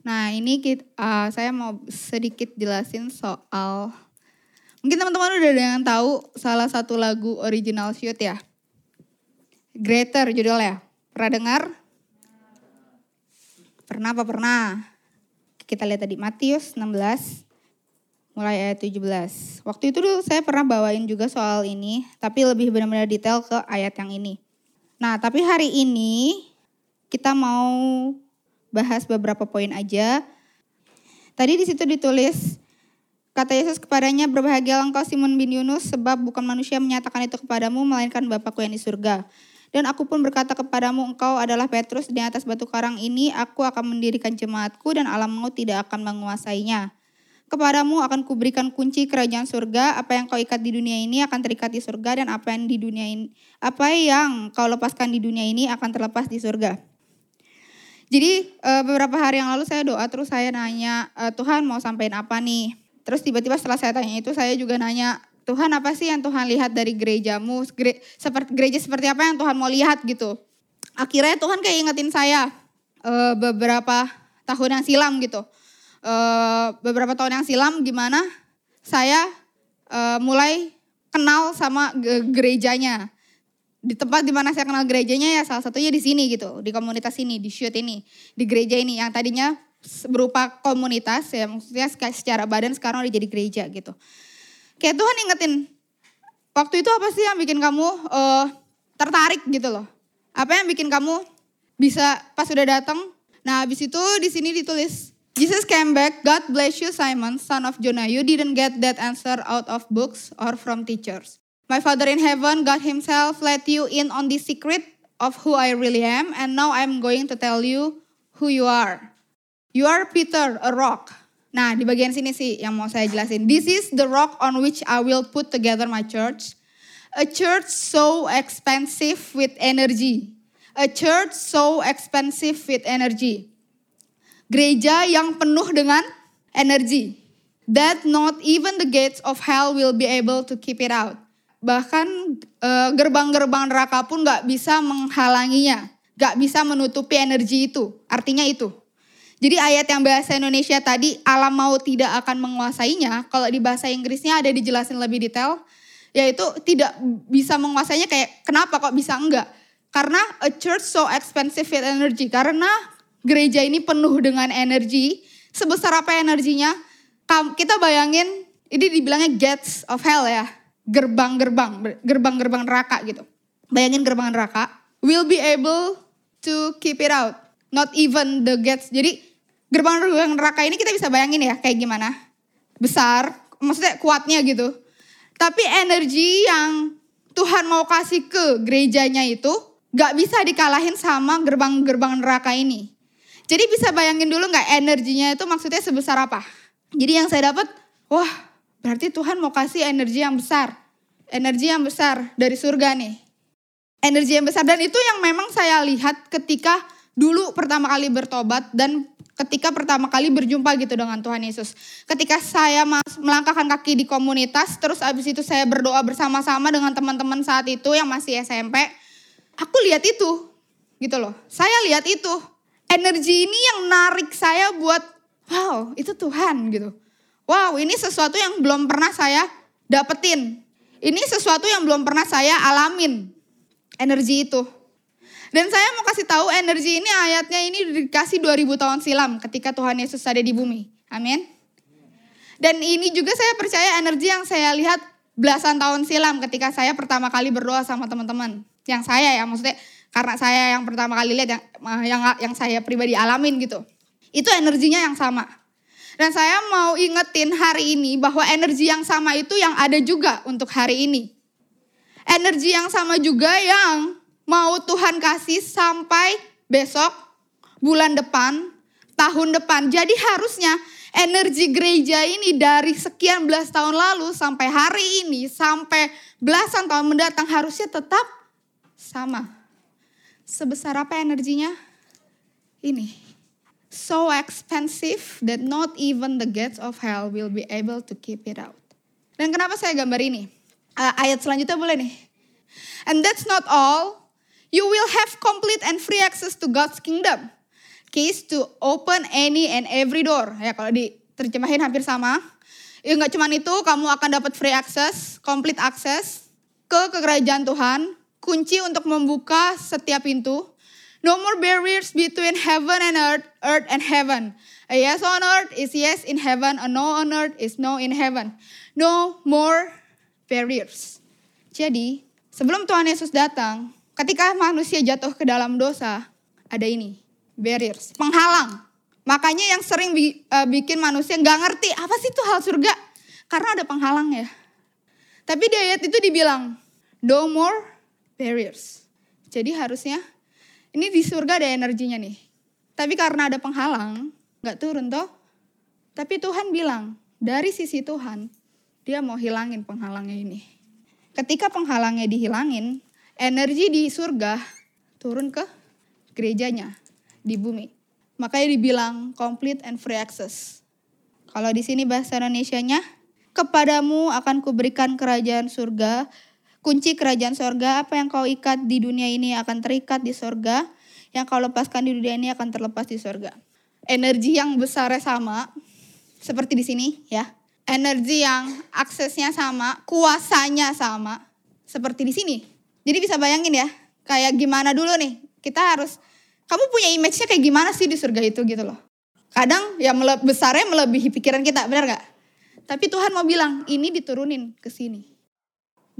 Nah ini kita, uh, saya mau sedikit jelasin soal mungkin teman-teman udah ada yang tahu salah satu lagu original shoot ya. Greater judulnya. Pernah dengar? Pernah apa pernah? Kita lihat tadi Matius 16 mulai ayat 17. Waktu itu dulu saya pernah bawain juga soal ini, tapi lebih benar-benar detail ke ayat yang ini. Nah, tapi hari ini kita mau bahas beberapa poin aja. Tadi di situ ditulis kata Yesus kepadanya berbahagia engkau Simon bin Yunus sebab bukan manusia menyatakan itu kepadamu melainkan Bapakku yang di surga. Dan aku pun berkata kepadamu engkau adalah Petrus di atas batu karang ini aku akan mendirikan jemaatku dan alam maut tidak akan menguasainya. Kepadamu akan kuberikan kunci kerajaan surga, apa yang kau ikat di dunia ini akan terikat di surga dan apa yang di dunia ini apa yang kau lepaskan di dunia ini akan terlepas di surga. Jadi uh, beberapa hari yang lalu saya doa terus saya nanya uh, Tuhan mau sampaikan apa nih. Terus tiba-tiba setelah saya tanya itu saya juga nanya Tuhan apa sih yang Tuhan lihat dari gerejamu? Gere, seperti gereja seperti apa yang Tuhan mau lihat gitu. Akhirnya Tuhan kayak ingetin saya uh, beberapa tahun yang silam gitu. Uh, beberapa tahun yang silam gimana saya uh, mulai kenal sama gerejanya di tempat di mana saya kenal gerejanya ya salah satunya di sini gitu, di komunitas ini, di shoot ini, di gereja ini yang tadinya berupa komunitas ya maksudnya secara badan sekarang udah jadi gereja gitu. Kayak Tuhan ingetin, waktu itu apa sih yang bikin kamu uh, tertarik gitu loh? Apa yang bikin kamu bisa pas sudah datang? Nah habis itu di sini ditulis, Jesus came back, God bless you Simon, son of Jonah. You didn't get that answer out of books or from teachers. My Father in heaven, God Himself, let you in on the secret of who I really am, and now I'm going to tell you who you are. You are Peter, a rock. Nah, di bagian sini sih yang mau saya jelasin. This is the rock on which I will put together my church. A church so expensive with energy. A church so expensive with energy. Gereja yang penuh dengan energi. That not even the gates of hell will be able to keep it out bahkan eh, gerbang-gerbang neraka pun gak bisa menghalanginya, gak bisa menutupi energi itu. Artinya itu. Jadi ayat yang bahasa Indonesia tadi alam mau tidak akan menguasainya, kalau di bahasa Inggrisnya ada dijelasin lebih detail, yaitu tidak bisa menguasainya kayak kenapa kok bisa enggak? Karena a church so expensive with energy, karena gereja ini penuh dengan energi, sebesar apa energinya? Kita bayangin, ini dibilangnya gates of hell ya, gerbang-gerbang, gerbang-gerbang neraka gitu. Bayangin gerbang neraka, will be able to keep it out. Not even the gates. Jadi gerbang-gerbang neraka ini kita bisa bayangin ya kayak gimana. Besar, maksudnya kuatnya gitu. Tapi energi yang Tuhan mau kasih ke gerejanya itu gak bisa dikalahin sama gerbang-gerbang neraka ini. Jadi bisa bayangin dulu gak energinya itu maksudnya sebesar apa. Jadi yang saya dapat, wah Berarti Tuhan mau kasih energi yang besar. Energi yang besar dari surga nih. Energi yang besar. Dan itu yang memang saya lihat ketika dulu pertama kali bertobat dan ketika pertama kali berjumpa gitu dengan Tuhan Yesus. Ketika saya melangkahkan kaki di komunitas, terus abis itu saya berdoa bersama-sama dengan teman-teman saat itu yang masih SMP. Aku lihat itu gitu loh. Saya lihat itu. Energi ini yang narik saya buat wow itu Tuhan gitu. Wow, ini sesuatu yang belum pernah saya dapetin. Ini sesuatu yang belum pernah saya alamin. Energi itu. Dan saya mau kasih tahu energi ini ayatnya ini dikasih 2000 tahun silam ketika Tuhan Yesus ada di bumi. Amin. Dan ini juga saya percaya energi yang saya lihat belasan tahun silam ketika saya pertama kali berdoa sama teman-teman. Yang saya ya maksudnya karena saya yang pertama kali lihat yang yang yang saya pribadi alamin gitu. Itu energinya yang sama. Dan saya mau ingetin hari ini bahwa energi yang sama itu yang ada juga untuk hari ini. Energi yang sama juga yang mau Tuhan kasih sampai besok, bulan depan, tahun depan. Jadi harusnya energi gereja ini dari sekian belas tahun lalu sampai hari ini, sampai belasan tahun mendatang harusnya tetap sama. Sebesar apa energinya? Ini so expensive that not even the gates of hell will be able to keep it out. Dan kenapa saya gambar ini? Uh, ayat selanjutnya boleh nih. And that's not all. You will have complete and free access to God's kingdom. keys to open any and every door. Ya kalau diterjemahin hampir sama. Ya nggak cuma itu, kamu akan dapat free access, complete access ke kerajaan Tuhan, kunci untuk membuka setiap pintu. No more barriers between heaven and earth, earth and heaven. A yes on earth is yes in heaven, a no on earth is no in heaven. No more barriers. Jadi, sebelum Tuhan Yesus datang, ketika manusia jatuh ke dalam dosa, ada ini, barriers, penghalang. Makanya yang sering uh, bikin manusia nggak ngerti apa sih itu hal surga, karena ada penghalang ya. Tapi di ayat itu dibilang, no more barriers. Jadi harusnya ini di surga ada energinya nih. Tapi karena ada penghalang, nggak turun toh. Tapi Tuhan bilang, dari sisi Tuhan, dia mau hilangin penghalangnya ini. Ketika penghalangnya dihilangin, energi di surga turun ke gerejanya di bumi. Makanya dibilang complete and free access. Kalau di sini bahasa Indonesia-nya, kepadamu akan kuberikan kerajaan surga, kunci kerajaan surga, apa yang kau ikat di dunia ini akan terikat di surga, yang kau lepaskan di dunia ini akan terlepas di surga. Energi yang besarnya sama, seperti di sini ya. Energi yang aksesnya sama, kuasanya sama, seperti di sini. Jadi bisa bayangin ya, kayak gimana dulu nih, kita harus kamu punya image-nya kayak gimana sih di surga itu gitu loh. Kadang ya mele besarnya melebihi pikiran kita, benar gak? Tapi Tuhan mau bilang, ini diturunin ke sini.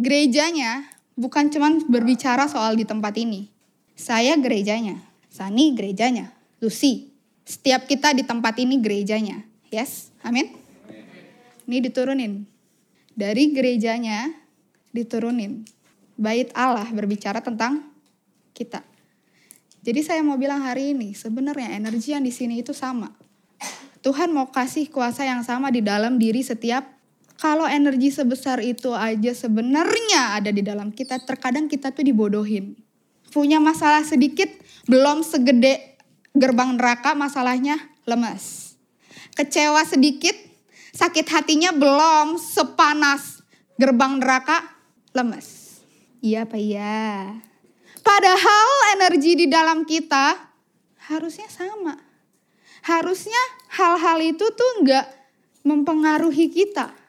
Gerejanya bukan cuman berbicara soal di tempat ini. Saya gerejanya, Sani gerejanya, Lucy. Setiap kita di tempat ini gerejanya. Yes, amin. Ini diturunin. Dari gerejanya diturunin. Bait Allah berbicara tentang kita. Jadi saya mau bilang hari ini, sebenarnya energi yang di sini itu sama. Tuhan mau kasih kuasa yang sama di dalam diri setiap kalau energi sebesar itu aja sebenarnya ada di dalam kita, terkadang kita tuh dibodohin. Punya masalah sedikit, belum segede gerbang neraka, masalahnya lemas. Kecewa sedikit, sakit hatinya belum sepanas gerbang neraka, lemas. Iya apa iya? Padahal energi di dalam kita harusnya sama. Harusnya hal-hal itu tuh nggak mempengaruhi kita.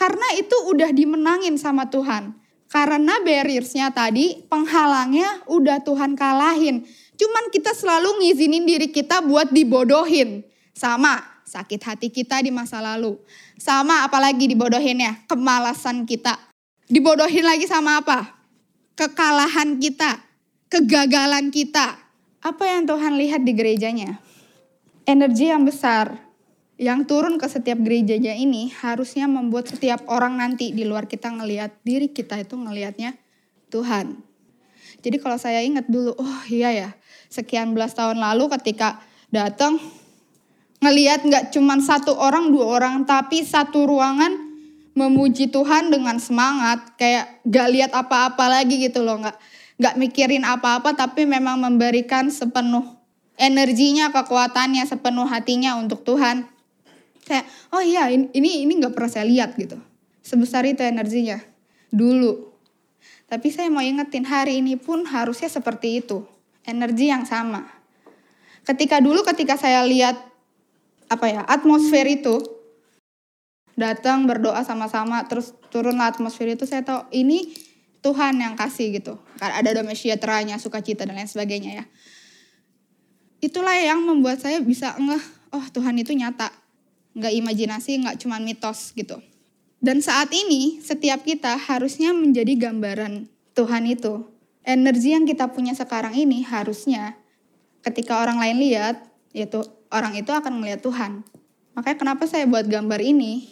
Karena itu udah dimenangin sama Tuhan. Karena barriersnya tadi, penghalangnya udah Tuhan kalahin. Cuman kita selalu ngizinin diri kita buat dibodohin. Sama sakit hati kita di masa lalu. Sama apalagi dibodohinnya, kemalasan kita. Dibodohin lagi sama apa? Kekalahan kita kegagalan kita. Apa yang Tuhan lihat di gerejanya? Energi yang besar yang turun ke setiap gerejanya ini harusnya membuat setiap orang nanti di luar kita ngelihat diri kita itu ngelihatnya Tuhan. Jadi kalau saya ingat dulu, oh iya ya, sekian belas tahun lalu ketika datang ngelihat nggak cuma satu orang dua orang tapi satu ruangan memuji Tuhan dengan semangat kayak gak lihat apa-apa lagi gitu loh nggak nggak mikirin apa-apa tapi memang memberikan sepenuh energinya, kekuatannya, sepenuh hatinya untuk Tuhan. Kayak, oh iya ini ini nggak pernah saya lihat gitu. Sebesar itu energinya dulu. Tapi saya mau ingetin hari ini pun harusnya seperti itu. Energi yang sama. Ketika dulu ketika saya lihat apa ya atmosfer itu datang berdoa sama-sama terus turun atmosfer itu saya tahu ini Tuhan yang kasih gitu. Ada damai sejahteranya, sukacita dan lain sebagainya ya. Itulah yang membuat saya bisa ngeh, oh Tuhan itu nyata. Nggak imajinasi, nggak cuma mitos gitu. Dan saat ini setiap kita harusnya menjadi gambaran Tuhan itu. Energi yang kita punya sekarang ini harusnya ketika orang lain lihat, yaitu orang itu akan melihat Tuhan. Makanya kenapa saya buat gambar ini?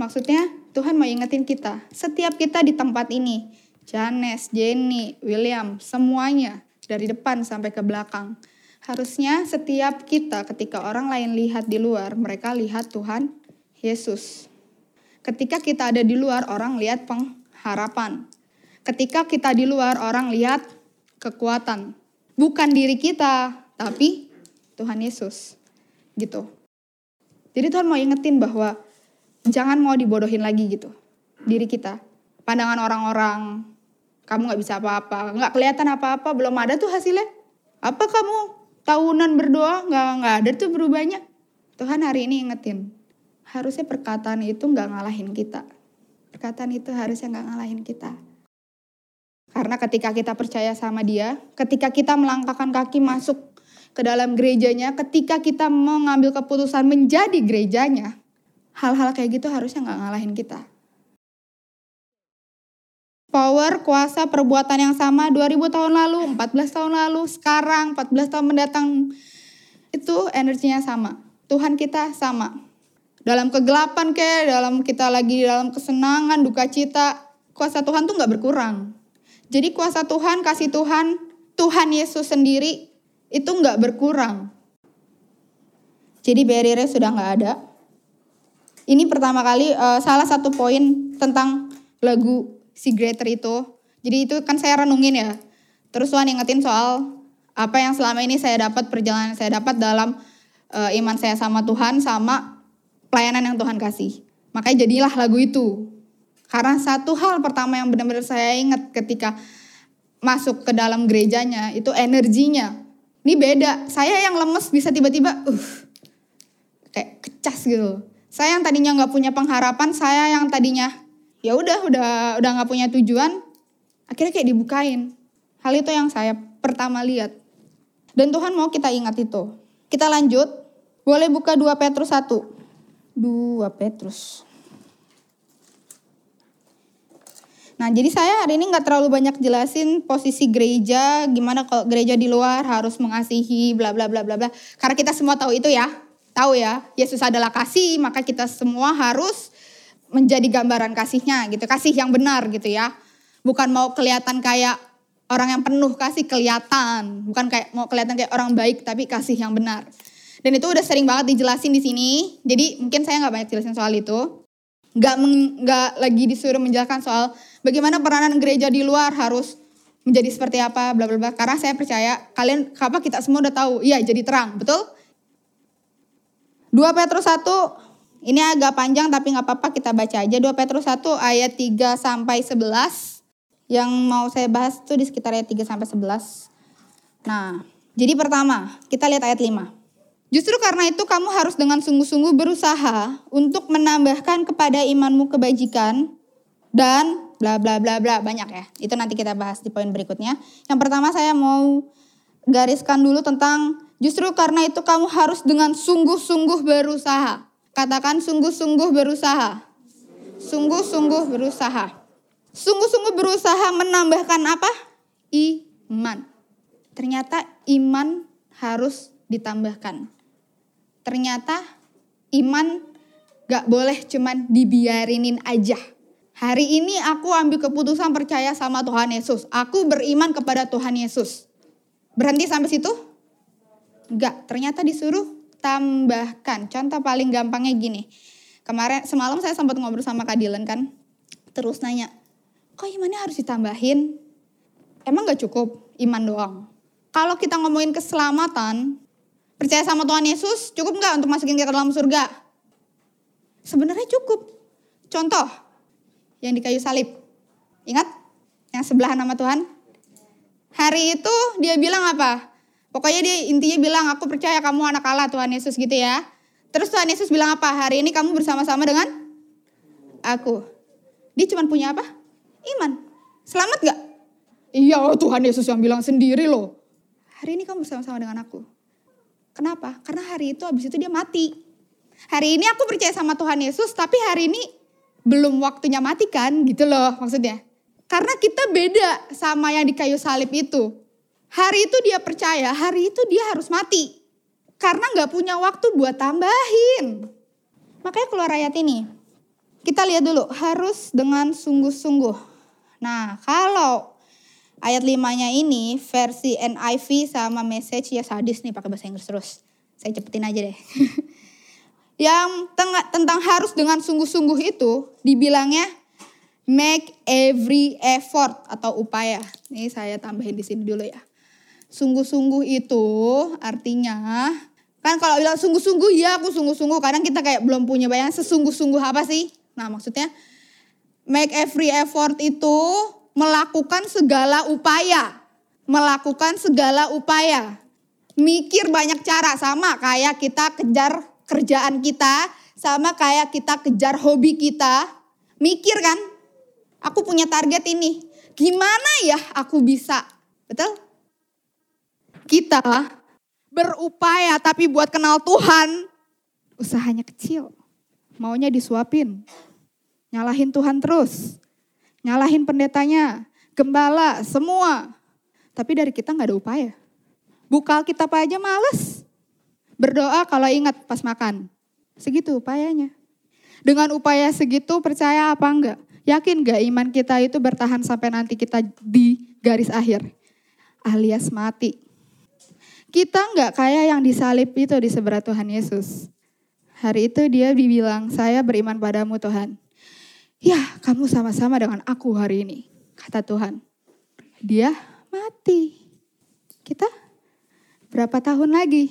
Maksudnya Tuhan mau ingetin kita, setiap kita di tempat ini, Janes, Jenny, William, semuanya dari depan sampai ke belakang. Harusnya setiap kita ketika orang lain lihat di luar, mereka lihat Tuhan Yesus. Ketika kita ada di luar, orang lihat pengharapan. Ketika kita di luar, orang lihat kekuatan. Bukan diri kita, tapi Tuhan Yesus. Gitu. Jadi Tuhan mau ingetin bahwa jangan mau dibodohin lagi gitu. Diri kita. Pandangan orang-orang, kamu nggak bisa apa-apa, nggak kelihatan apa-apa, belum ada tuh hasilnya. Apa kamu tahunan berdoa nggak nggak ada tuh berubahnya. Tuhan hari ini ingetin, harusnya perkataan itu nggak ngalahin kita. Perkataan itu harusnya nggak ngalahin kita. Karena ketika kita percaya sama dia, ketika kita melangkahkan kaki masuk ke dalam gerejanya, ketika kita mengambil keputusan menjadi gerejanya, hal-hal kayak gitu harusnya nggak ngalahin kita. Power, kuasa, perbuatan yang sama 2000 tahun lalu, 14 tahun lalu, sekarang, 14 tahun mendatang, itu energinya sama. Tuhan kita sama. Dalam kegelapan ke, dalam kita lagi dalam kesenangan, duka cita, kuasa Tuhan tuh nggak berkurang. Jadi kuasa Tuhan, kasih Tuhan, Tuhan Yesus sendiri itu nggak berkurang. Jadi barriernya sudah nggak ada. Ini pertama kali uh, salah satu poin tentang lagu si greater itu. Jadi itu kan saya renungin ya. Terus Tuhan ingetin soal apa yang selama ini saya dapat perjalanan saya dapat dalam uh, iman saya sama Tuhan sama pelayanan yang Tuhan kasih. Makanya jadilah lagu itu. Karena satu hal pertama yang benar-benar saya ingat ketika masuk ke dalam gerejanya itu energinya. Ini beda. Saya yang lemes bisa tiba-tiba uh kayak kecas gitu. Saya yang tadinya nggak punya pengharapan, saya yang tadinya ya udah udah udah nggak punya tujuan akhirnya kayak dibukain. Hal itu yang saya pertama lihat. Dan Tuhan mau kita ingat itu. Kita lanjut. Boleh buka 2 Petrus 1 2 Petrus. Nah, jadi saya hari ini nggak terlalu banyak jelasin posisi gereja, gimana kalau gereja di luar harus mengasihi, bla bla bla bla bla. Karena kita semua tahu itu ya, tahu ya, Yesus adalah kasih, maka kita semua harus menjadi gambaran kasihnya gitu, kasih yang benar gitu ya. Bukan mau kelihatan kayak orang yang penuh kasih kelihatan, bukan kayak mau kelihatan kayak orang baik tapi kasih yang benar. Dan itu udah sering banget dijelasin di sini. Jadi mungkin saya nggak banyak jelasin soal itu. Nggak nggak lagi disuruh menjelaskan soal bagaimana peranan gereja di luar harus menjadi seperti apa, bla bla bla. Karena saya percaya kalian apa kita semua udah tahu, iya jadi terang, betul? 2 Petrus 1 ini agak panjang tapi nggak apa-apa kita baca aja 2 Petrus 1 ayat 3 sampai 11. Yang mau saya bahas itu di sekitar ayat 3 sampai 11. Nah, jadi pertama, kita lihat ayat 5. Justru karena itu kamu harus dengan sungguh-sungguh berusaha untuk menambahkan kepada imanmu kebajikan dan bla bla bla bla banyak ya. Itu nanti kita bahas di poin berikutnya. Yang pertama saya mau gariskan dulu tentang justru karena itu kamu harus dengan sungguh-sungguh berusaha. Katakan sungguh-sungguh berusaha. Sungguh-sungguh berusaha. Sungguh-sungguh berusaha menambahkan apa? Iman. Ternyata iman harus ditambahkan. Ternyata iman gak boleh cuman dibiarinin aja. Hari ini aku ambil keputusan percaya sama Tuhan Yesus. Aku beriman kepada Tuhan Yesus. Berhenti sampai situ? Enggak, ternyata disuruh tambahkan. Contoh paling gampangnya gini. Kemarin semalam saya sempat ngobrol sama Kak Dylan kan. Terus nanya, kok imannya harus ditambahin? Emang gak cukup iman doang? Kalau kita ngomongin keselamatan, percaya sama Tuhan Yesus, cukup nggak untuk masukin kita ke dalam surga? Sebenarnya cukup. Contoh, yang di kayu salib. Ingat? Yang sebelah nama Tuhan? Hari itu dia bilang apa? Pokoknya dia intinya bilang aku percaya kamu anak Allah Tuhan Yesus gitu ya. Terus Tuhan Yesus bilang apa? Hari ini kamu bersama-sama dengan aku. Dia cuma punya apa? Iman. Selamat gak? Iya Tuhan Yesus yang bilang sendiri loh. Hari ini kamu bersama-sama dengan aku. Kenapa? Karena hari itu habis itu dia mati. Hari ini aku percaya sama Tuhan Yesus tapi hari ini belum waktunya mati kan gitu loh maksudnya. Karena kita beda sama yang di kayu salib itu. Hari itu dia percaya, hari itu dia harus mati. Karena nggak punya waktu buat tambahin. Makanya keluar ayat ini. Kita lihat dulu, harus dengan sungguh-sungguh. Nah, kalau ayat limanya ini versi NIV sama message ya sadis nih pakai bahasa Inggris terus. Saya cepetin aja deh. Yang tentang harus dengan sungguh-sungguh itu dibilangnya make every effort atau upaya. Ini saya tambahin di sini dulu ya. Sungguh-sungguh itu artinya kan kalau bilang sungguh-sungguh ya aku sungguh-sungguh kadang kita kayak belum punya bayangan sesungguh-sungguh apa sih? Nah maksudnya make every effort itu melakukan segala upaya. Melakukan segala upaya. mikir banyak cara sama kayak kita kejar kerjaan kita, sama kayak kita kejar hobi kita. Mikir kan? Aku punya target ini. Gimana ya aku bisa? Betul? Kita berupaya tapi buat kenal Tuhan, usahanya kecil. Maunya disuapin. Nyalahin Tuhan terus. Nyalahin pendetanya, gembala, semua. Tapi dari kita nggak ada upaya. Buka Alkitab aja males. Berdoa kalau ingat pas makan. Segitu upayanya. Dengan upaya segitu percaya apa enggak? Yakin gak iman kita itu bertahan sampai nanti kita di garis akhir? Alias mati. Kita enggak kayak yang disalib itu di sebelah Tuhan Yesus. Hari itu dia dibilang, saya beriman padamu Tuhan. Ya kamu sama-sama dengan aku hari ini, kata Tuhan. Dia mati. Kita berapa tahun lagi?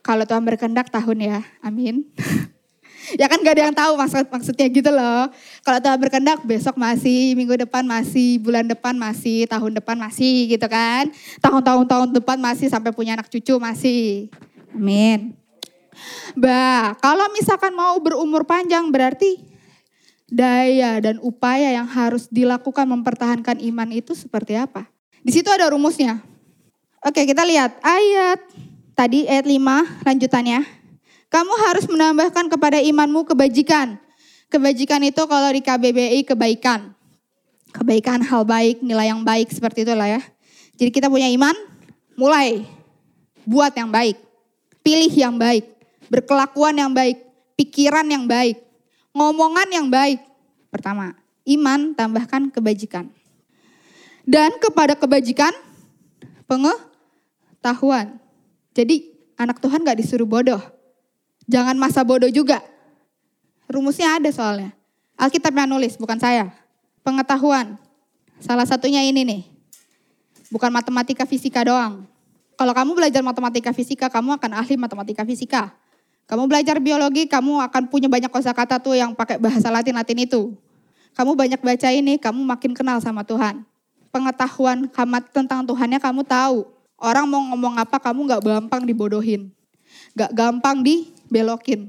Kalau Tuhan berkehendak tahun ya, amin. ya kan gak ada yang tahu maksud maksudnya gitu loh. Kalau Tuhan berkehendak besok masih, minggu depan masih, bulan depan masih, tahun depan masih gitu kan. Tahun-tahun tahun depan masih sampai punya anak cucu masih. Amin. Bah, kalau misalkan mau berumur panjang berarti daya dan upaya yang harus dilakukan mempertahankan iman itu seperti apa? Di situ ada rumusnya. Oke, kita lihat ayat tadi ayat 5 lanjutannya. Kamu harus menambahkan kepada imanmu kebajikan. Kebajikan itu kalau di KBBI kebaikan. Kebaikan hal baik, nilai yang baik seperti itulah ya. Jadi kita punya iman, mulai buat yang baik. Pilih yang baik, berkelakuan yang baik, pikiran yang baik, ngomongan yang baik. Pertama, iman tambahkan kebajikan. Dan kepada kebajikan, pengetahuan tahuan. Jadi anak Tuhan gak disuruh bodoh. Jangan masa bodoh juga. Rumusnya ada soalnya. Alkitab yang nulis, bukan saya. Pengetahuan. Salah satunya ini nih. Bukan matematika fisika doang. Kalau kamu belajar matematika fisika, kamu akan ahli matematika fisika. Kamu belajar biologi, kamu akan punya banyak kosakata tuh yang pakai bahasa Latin-Latin itu. Kamu banyak baca ini, kamu makin kenal sama Tuhan. Pengetahuan tentang Tuhannya kamu tahu Orang mau ngomong apa kamu gak gampang dibodohin. Gak gampang dibelokin.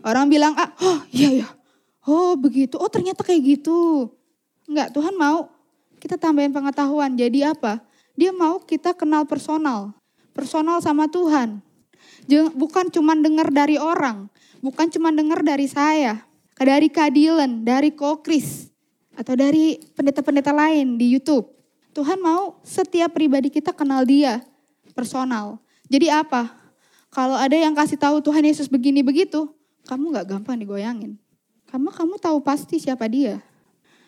Orang bilang, ah, oh iya ya. Oh begitu, oh ternyata kayak gitu. Enggak, Tuhan mau kita tambahin pengetahuan. Jadi apa? Dia mau kita kenal personal. Personal sama Tuhan. Bukan cuma dengar dari orang. Bukan cuma dengar dari saya. Dari Kadilan, dari Kokris. Atau dari pendeta-pendeta lain di Youtube. Tuhan mau setiap pribadi kita kenal dia personal. Jadi apa? Kalau ada yang kasih tahu Tuhan Yesus begini begitu, kamu nggak gampang digoyangin. Kamu kamu tahu pasti siapa dia.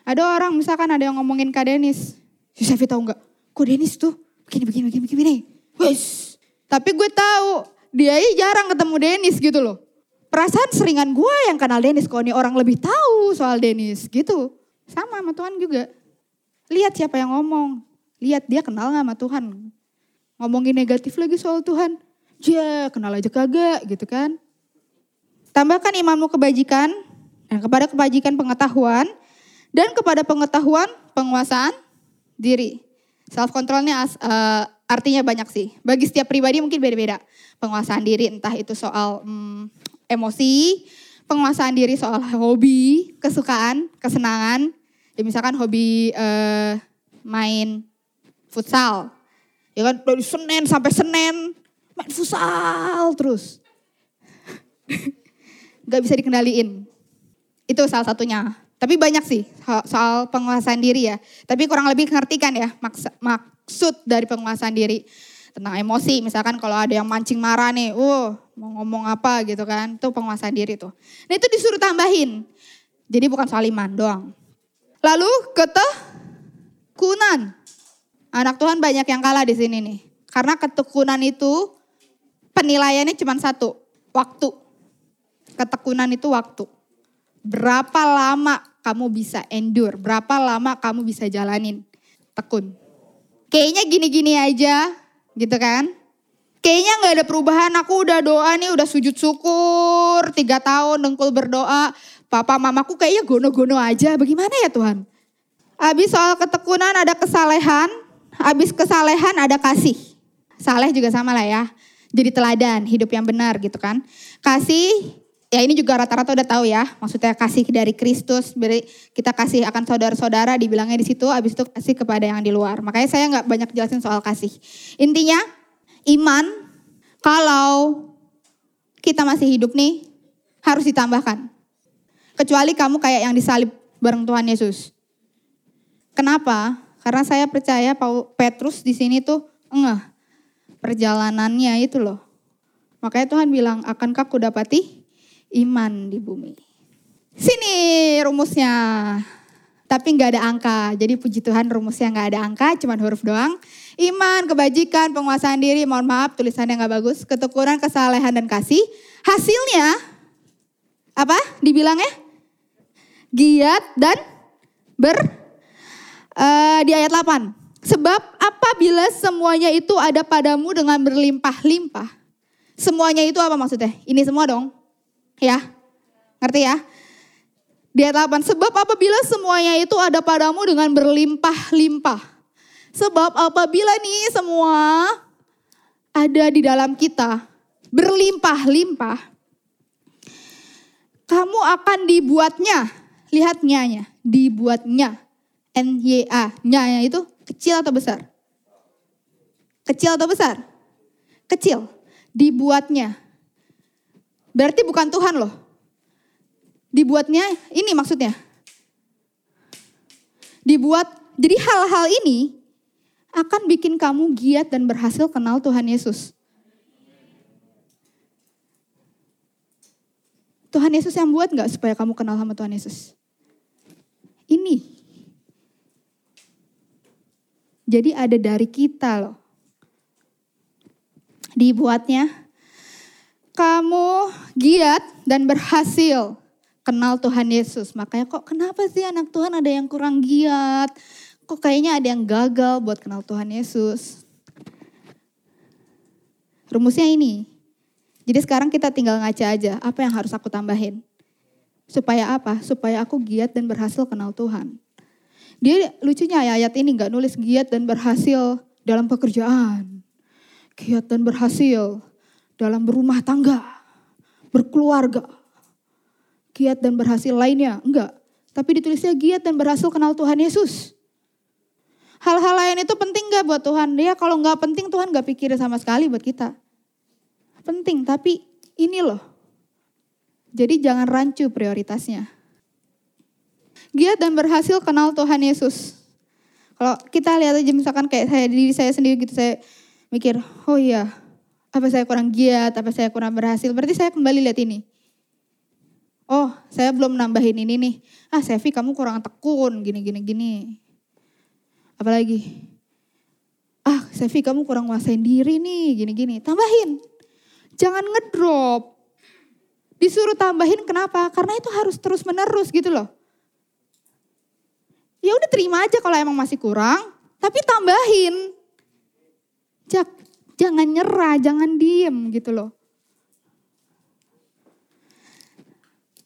Ada orang misalkan ada yang ngomongin Kak Denis. Si Sevi tahu nggak? Kok Denis tuh begini begini begini begini. Wes. Tapi gue tahu dia jarang ketemu Denis gitu loh. Perasaan seringan gue yang kenal Denis. Kok ini orang lebih tahu soal Denis gitu. Sama sama Tuhan juga. Lihat siapa yang ngomong. Lihat dia kenal gak sama Tuhan. Ngomongin negatif lagi soal Tuhan. Ya kenal aja kagak gitu kan. Tambahkan imanmu kebajikan. Dan kepada kebajikan pengetahuan. Dan kepada pengetahuan penguasaan diri. Self controlnya uh, artinya banyak sih. Bagi setiap pribadi mungkin beda-beda. Penguasaan diri entah itu soal hmm, emosi, penguasaan diri soal hobi, kesukaan, kesenangan, ya misalkan hobi uh, main futsal. Ya kan dari Senin sampai Senin main futsal terus. Gak bisa dikendaliin. Itu salah satunya. Tapi banyak sih soal penguasaan diri ya. Tapi kurang lebih ngerti kan ya maksud dari penguasaan diri. Tentang emosi, misalkan kalau ada yang mancing marah nih, uh mau ngomong apa gitu kan, itu penguasaan diri tuh. Nah itu disuruh tambahin. Jadi bukan soal iman doang. Lalu ketekunan. Anak Tuhan banyak yang kalah di sini nih. Karena ketekunan itu penilaiannya cuma satu, waktu. Ketekunan itu waktu. Berapa lama kamu bisa endure, berapa lama kamu bisa jalanin tekun. Kayaknya gini-gini aja gitu kan. Kayaknya gak ada perubahan, aku udah doa nih, udah sujud syukur, tiga tahun dengkul berdoa, papa mamaku kayaknya gono-gono aja. Bagaimana ya Tuhan? Habis soal ketekunan ada kesalehan, habis kesalehan ada kasih. Saleh juga sama lah ya. Jadi teladan, hidup yang benar gitu kan. Kasih, ya ini juga rata-rata udah tahu ya. Maksudnya kasih dari Kristus, beri, kita kasih akan saudara-saudara, dibilangnya di situ, habis itu kasih kepada yang di luar. Makanya saya nggak banyak jelasin soal kasih. Intinya, iman kalau kita masih hidup nih harus ditambahkan. Kecuali kamu kayak yang disalib bareng Tuhan Yesus. Kenapa? Karena saya percaya Paul Petrus di sini tuh enggak perjalanannya itu loh. Makanya Tuhan bilang, akankah ku dapati iman di bumi. Sini rumusnya. Tapi nggak ada angka. Jadi puji Tuhan rumusnya nggak ada angka, cuma huruf doang. Iman, kebajikan, penguasaan diri, mohon maaf tulisannya nggak bagus. Ketekunan, kesalehan, dan kasih. Hasilnya, apa dibilangnya? Giat dan ber, uh, di ayat 8. Sebab apabila semuanya itu ada padamu dengan berlimpah-limpah. Semuanya itu apa maksudnya? Ini semua dong. Ya. Ngerti ya? Di ayat 8. Sebab apabila semuanya itu ada padamu dengan berlimpah-limpah. Sebab apabila nih semua ada di dalam kita berlimpah-limpah. Kamu akan dibuatnya. Lihat nyanya. Dibuatnya. N-Y-A. Nyanya itu Kecil atau besar? Kecil atau besar? Kecil. Dibuatnya. Berarti bukan Tuhan loh. Dibuatnya ini maksudnya. Dibuat, jadi hal-hal ini akan bikin kamu giat dan berhasil kenal Tuhan Yesus. Tuhan Yesus yang buat nggak supaya kamu kenal sama Tuhan Yesus? Ini jadi ada dari kita loh. Dibuatnya, kamu giat dan berhasil kenal Tuhan Yesus. Makanya kok kenapa sih anak Tuhan ada yang kurang giat? Kok kayaknya ada yang gagal buat kenal Tuhan Yesus? Rumusnya ini. Jadi sekarang kita tinggal ngaca aja, apa yang harus aku tambahin? Supaya apa? Supaya aku giat dan berhasil kenal Tuhan. Dia lucunya ayat ini nggak nulis giat dan berhasil dalam pekerjaan. Giat dan berhasil dalam berumah tangga, berkeluarga. Giat dan berhasil lainnya, enggak. Tapi ditulisnya giat dan berhasil kenal Tuhan Yesus. Hal-hal lain itu penting gak buat Tuhan? Dia kalau nggak penting Tuhan nggak pikir sama sekali buat kita. Penting, tapi ini loh. Jadi jangan rancu prioritasnya giat dan berhasil kenal Tuhan Yesus. Kalau kita lihat aja misalkan kayak saya diri saya sendiri gitu saya mikir, oh iya, apa saya kurang giat, apa saya kurang berhasil. Berarti saya kembali lihat ini. Oh, saya belum nambahin ini nih. Ah, Sevi kamu kurang tekun, gini gini gini. Apalagi? Ah, Sevi kamu kurang nguasain diri nih, gini gini. Tambahin. Jangan ngedrop. Disuruh tambahin kenapa? Karena itu harus terus menerus gitu loh ya udah terima aja kalau emang masih kurang, tapi tambahin. Jangan nyerah, jangan diem gitu loh.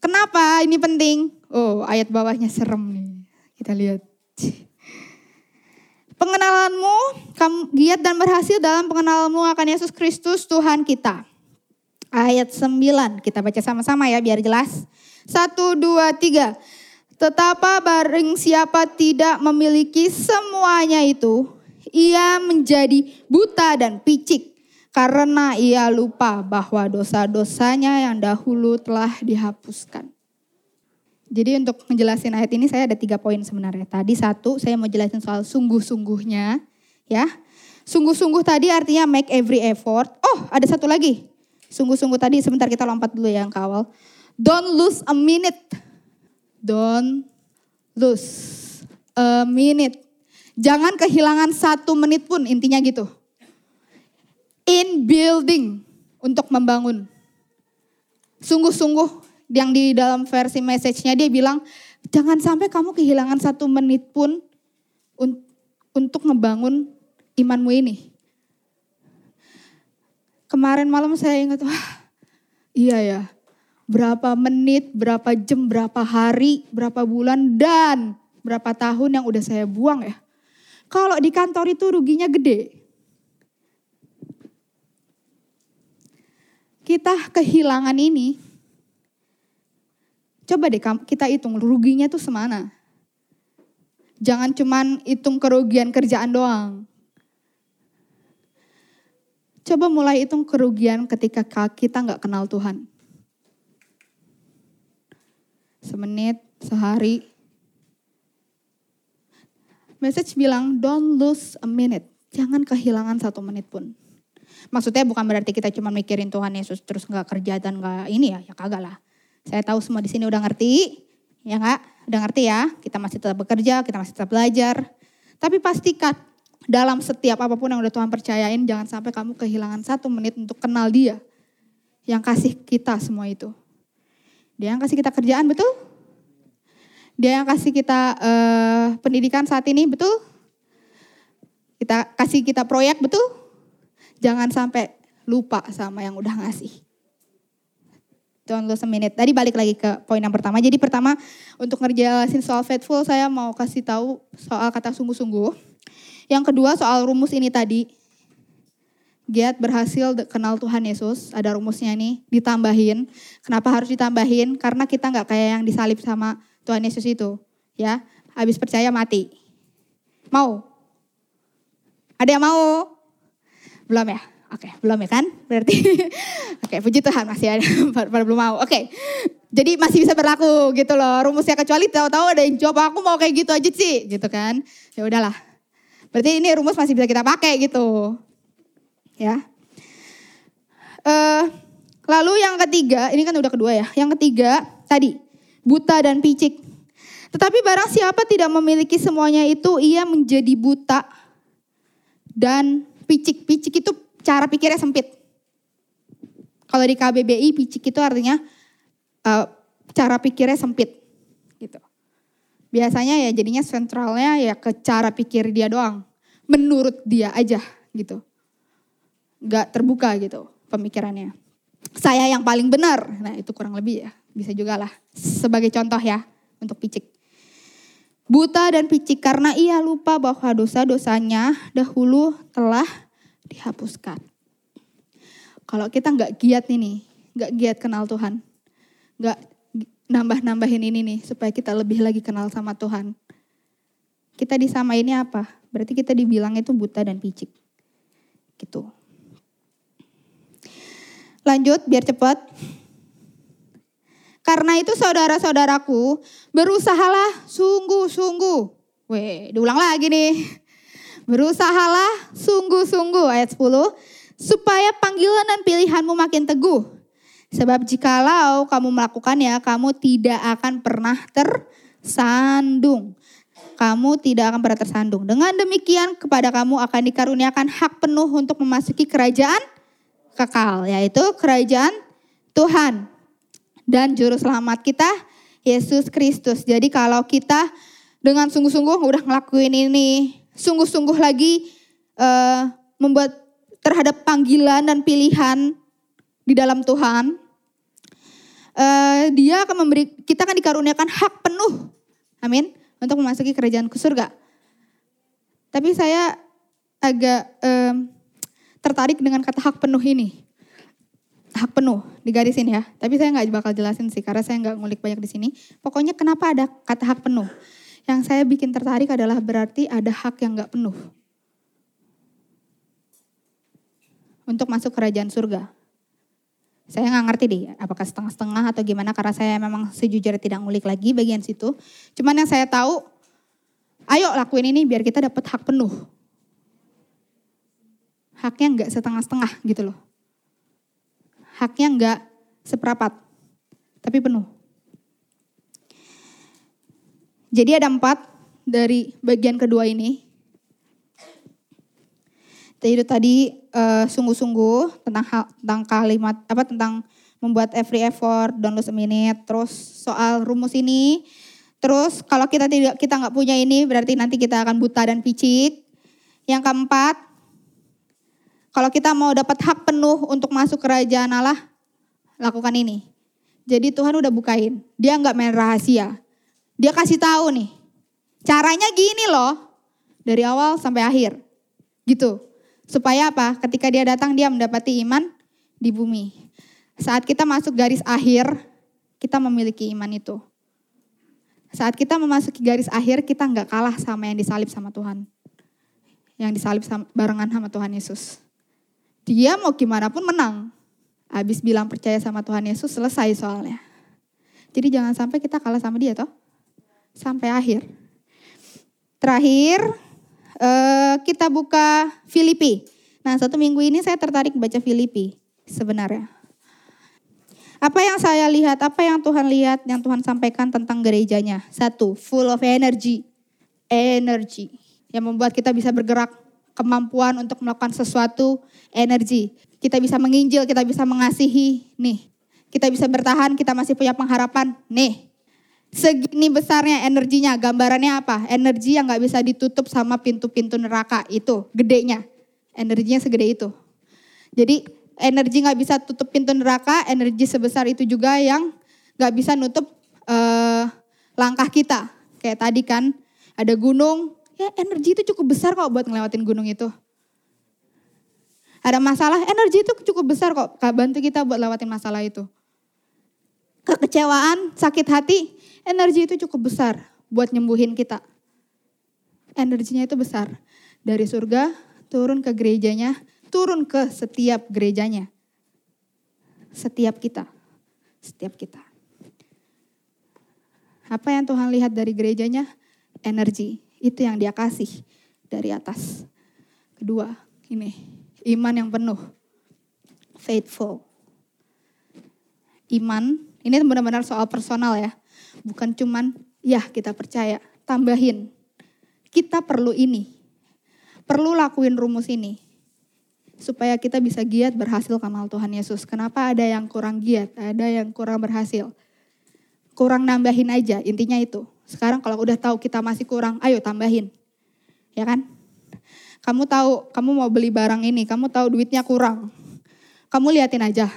Kenapa ini penting? Oh ayat bawahnya serem nih. Kita lihat. Pengenalanmu, kamu giat dan berhasil dalam pengenalanmu akan Yesus Kristus Tuhan kita. Ayat 9, kita baca sama-sama ya biar jelas. Satu, dua, tiga. Tetapa bareng siapa tidak memiliki semuanya itu, ia menjadi buta dan picik karena ia lupa bahwa dosa-dosanya yang dahulu telah dihapuskan. Jadi untuk menjelaskan ayat ini saya ada tiga poin sebenarnya. Tadi satu saya mau jelasin soal sungguh-sungguhnya ya. Sungguh-sungguh tadi artinya make every effort. Oh ada satu lagi. Sungguh-sungguh tadi sebentar kita lompat dulu ya yang kawal. Don't lose a minute Don't lose a minute. Jangan kehilangan satu menit pun intinya gitu. In building untuk membangun. Sungguh-sungguh yang di dalam versi message-nya dia bilang jangan sampai kamu kehilangan satu menit pun un untuk membangun imanmu ini. Kemarin malam saya ingat, wah iya ya berapa menit, berapa jam, berapa hari, berapa bulan, dan berapa tahun yang udah saya buang ya. Kalau di kantor itu ruginya gede. kita kehilangan ini, coba deh kita hitung ruginya tuh semana. Jangan cuman hitung kerugian kerjaan doang. Coba mulai hitung kerugian ketika kita nggak kenal Tuhan. Semenit, sehari. Message bilang, don't lose a minute. Jangan kehilangan satu menit pun. Maksudnya bukan berarti kita cuma mikirin Tuhan Yesus terus nggak kerja dan nggak ini ya, ya kagak lah. Saya tahu semua di sini udah ngerti, ya nggak? Udah ngerti ya, kita masih tetap bekerja, kita masih tetap belajar. Tapi pastikan dalam setiap apa pun yang udah Tuhan percayain, jangan sampai kamu kehilangan satu menit untuk kenal dia. Yang kasih kita semua itu. Dia yang kasih kita kerjaan, betul? Dia yang kasih kita uh, pendidikan saat ini, betul? Kita kasih kita proyek, betul? Jangan sampai lupa sama yang udah ngasih. Don't lose a. Tadi balik lagi ke poin yang pertama. Jadi pertama untuk ngerjelasin soal faithful saya mau kasih tahu soal kata sungguh-sungguh. Yang kedua soal rumus ini tadi. Giat berhasil kenal Tuhan Yesus. Ada rumusnya nih, ditambahin. Kenapa harus ditambahin? Karena kita nggak kayak yang disalib sama Tuhan Yesus itu. Ya, habis percaya mati. Mau? Ada yang mau? Belum ya? Oke, belum ya kan? Berarti oke, puji Tuhan masih ada pada belum mau. Oke. Jadi masih bisa berlaku gitu loh. Rumusnya kecuali tahu-tahu ada yang jawab aku mau kayak gitu aja sih, gitu kan. Ya udahlah. Berarti ini rumus masih bisa kita pakai gitu. Ya. Uh, lalu yang ketiga, ini kan udah kedua ya. Yang ketiga tadi buta dan picik. Tetapi barang siapa tidak memiliki semuanya itu, ia menjadi buta dan picik. Picik itu cara pikirnya sempit. Kalau di KBBI picik itu artinya uh, cara pikirnya sempit gitu. Biasanya ya jadinya sentralnya ya ke cara pikir dia doang. Menurut dia aja gitu. Gak terbuka gitu pemikirannya. Saya yang paling benar. Nah itu kurang lebih ya. Bisa juga lah. Sebagai contoh ya untuk picik. Buta dan picik karena ia lupa bahwa dosa-dosanya dahulu telah dihapuskan. Kalau kita nggak giat ini, nggak giat kenal Tuhan, nggak nambah-nambahin ini nih supaya kita lebih lagi kenal sama Tuhan. Kita disama ini apa? Berarti kita dibilang itu buta dan picik. Gitu. Lanjut biar cepat. Karena itu saudara-saudaraku, berusahalah sungguh-sungguh. Weh, diulang lagi nih. Berusahalah sungguh-sungguh ayat 10 supaya panggilan dan pilihanmu makin teguh. Sebab jikalau kamu melakukannya, kamu tidak akan pernah tersandung. Kamu tidak akan pernah tersandung. Dengan demikian kepada kamu akan dikaruniakan hak penuh untuk memasuki kerajaan kekal. Yaitu kerajaan Tuhan. Dan juru selamat kita Yesus Kristus. Jadi kalau kita dengan sungguh-sungguh udah ngelakuin ini, sungguh-sungguh lagi uh, membuat terhadap panggilan dan pilihan di dalam Tuhan, uh, dia akan memberi kita akan dikaruniakan hak penuh, amin, untuk memasuki kerajaan ke surga. Tapi saya agak um, tertarik dengan kata hak penuh ini, hak penuh digarisin ya. Tapi saya nggak bakal jelasin sih karena saya nggak ngulik banyak di sini. Pokoknya kenapa ada kata hak penuh? Yang saya bikin tertarik adalah berarti ada hak yang gak penuh. Untuk masuk kerajaan surga. Saya nggak ngerti deh apakah setengah-setengah atau gimana karena saya memang sejujurnya tidak ngulik lagi bagian situ. Cuman yang saya tahu, ayo lakuin ini biar kita dapat hak penuh. Haknya nggak setengah-setengah gitu loh. Haknya nggak seperapat, tapi penuh. Jadi ada empat dari bagian kedua ini. Jadi tadi uh, sungguh-sungguh tentang hal, tentang kalimat apa tentang membuat every effort, don't lose. Terus soal rumus ini. Terus kalau kita tidak kita nggak punya ini berarti nanti kita akan buta dan picik. Yang keempat, kalau kita mau dapat hak penuh untuk masuk kerajaan Allah, lakukan ini. Jadi Tuhan udah bukain, dia nggak main rahasia. Dia kasih tahu nih, caranya gini loh, dari awal sampai akhir. Gitu. Supaya apa? Ketika dia datang dia mendapati iman di bumi. Saat kita masuk garis akhir, kita memiliki iman itu. Saat kita memasuki garis akhir, kita nggak kalah sama yang disalib sama Tuhan. Yang disalib sama, barengan sama Tuhan Yesus. Dia mau gimana pun menang. Habis bilang percaya sama Tuhan Yesus, selesai soalnya. Jadi jangan sampai kita kalah sama dia toh. Sampai akhir. Terakhir, eh, kita buka Filipi. Nah satu minggu ini saya tertarik baca Filipi sebenarnya. Apa yang saya lihat, apa yang Tuhan lihat, yang Tuhan sampaikan tentang gerejanya. Satu, full of energy. Energy. Yang membuat kita bisa bergerak. Kemampuan untuk melakukan sesuatu, energi. Kita bisa menginjil, kita bisa mengasihi. Nih, kita bisa bertahan, kita masih punya pengharapan. Nih, segini besarnya energinya. Gambarannya apa? Energi yang gak bisa ditutup sama pintu-pintu neraka. Itu, gedenya. Energinya segede itu. Jadi energi nggak bisa tutup pintu neraka, energi sebesar itu juga yang nggak bisa nutup uh, langkah kita. Kayak tadi kan ada gunung, ya energi itu cukup besar kok buat ngelewatin gunung itu. Ada masalah, energi itu cukup besar kok bantu kita buat lewatin masalah itu. Kekecewaan, sakit hati, energi itu cukup besar buat nyembuhin kita. Energinya itu besar. Dari surga turun ke gerejanya, turun ke setiap gerejanya. Setiap kita. Setiap kita. Apa yang Tuhan lihat dari gerejanya? Energi. Itu yang dia kasih dari atas. Kedua, ini iman yang penuh. Faithful. Iman, ini benar-benar soal personal ya. Bukan cuman, ya kita percaya, tambahin. Kita perlu ini. Perlu lakuin rumus ini supaya kita bisa giat berhasil kenal Tuhan Yesus. Kenapa ada yang kurang giat, ada yang kurang berhasil? Kurang nambahin aja, intinya itu. Sekarang kalau udah tahu kita masih kurang, ayo tambahin. Ya kan? Kamu tahu, kamu mau beli barang ini, kamu tahu duitnya kurang. Kamu liatin aja.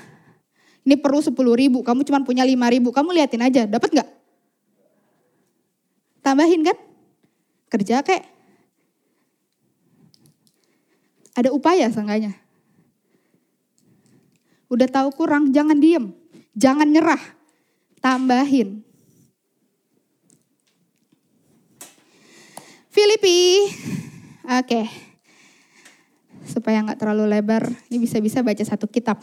Ini perlu 10 ribu, kamu cuma punya 5 ribu, kamu liatin aja, dapat nggak? Tambahin kan? Kerja kayak ada upaya seenggaknya. Udah tahu kurang, jangan diem. Jangan nyerah. Tambahin. Filipi. Oke. Okay. Supaya nggak terlalu lebar, ini bisa-bisa baca satu kitab.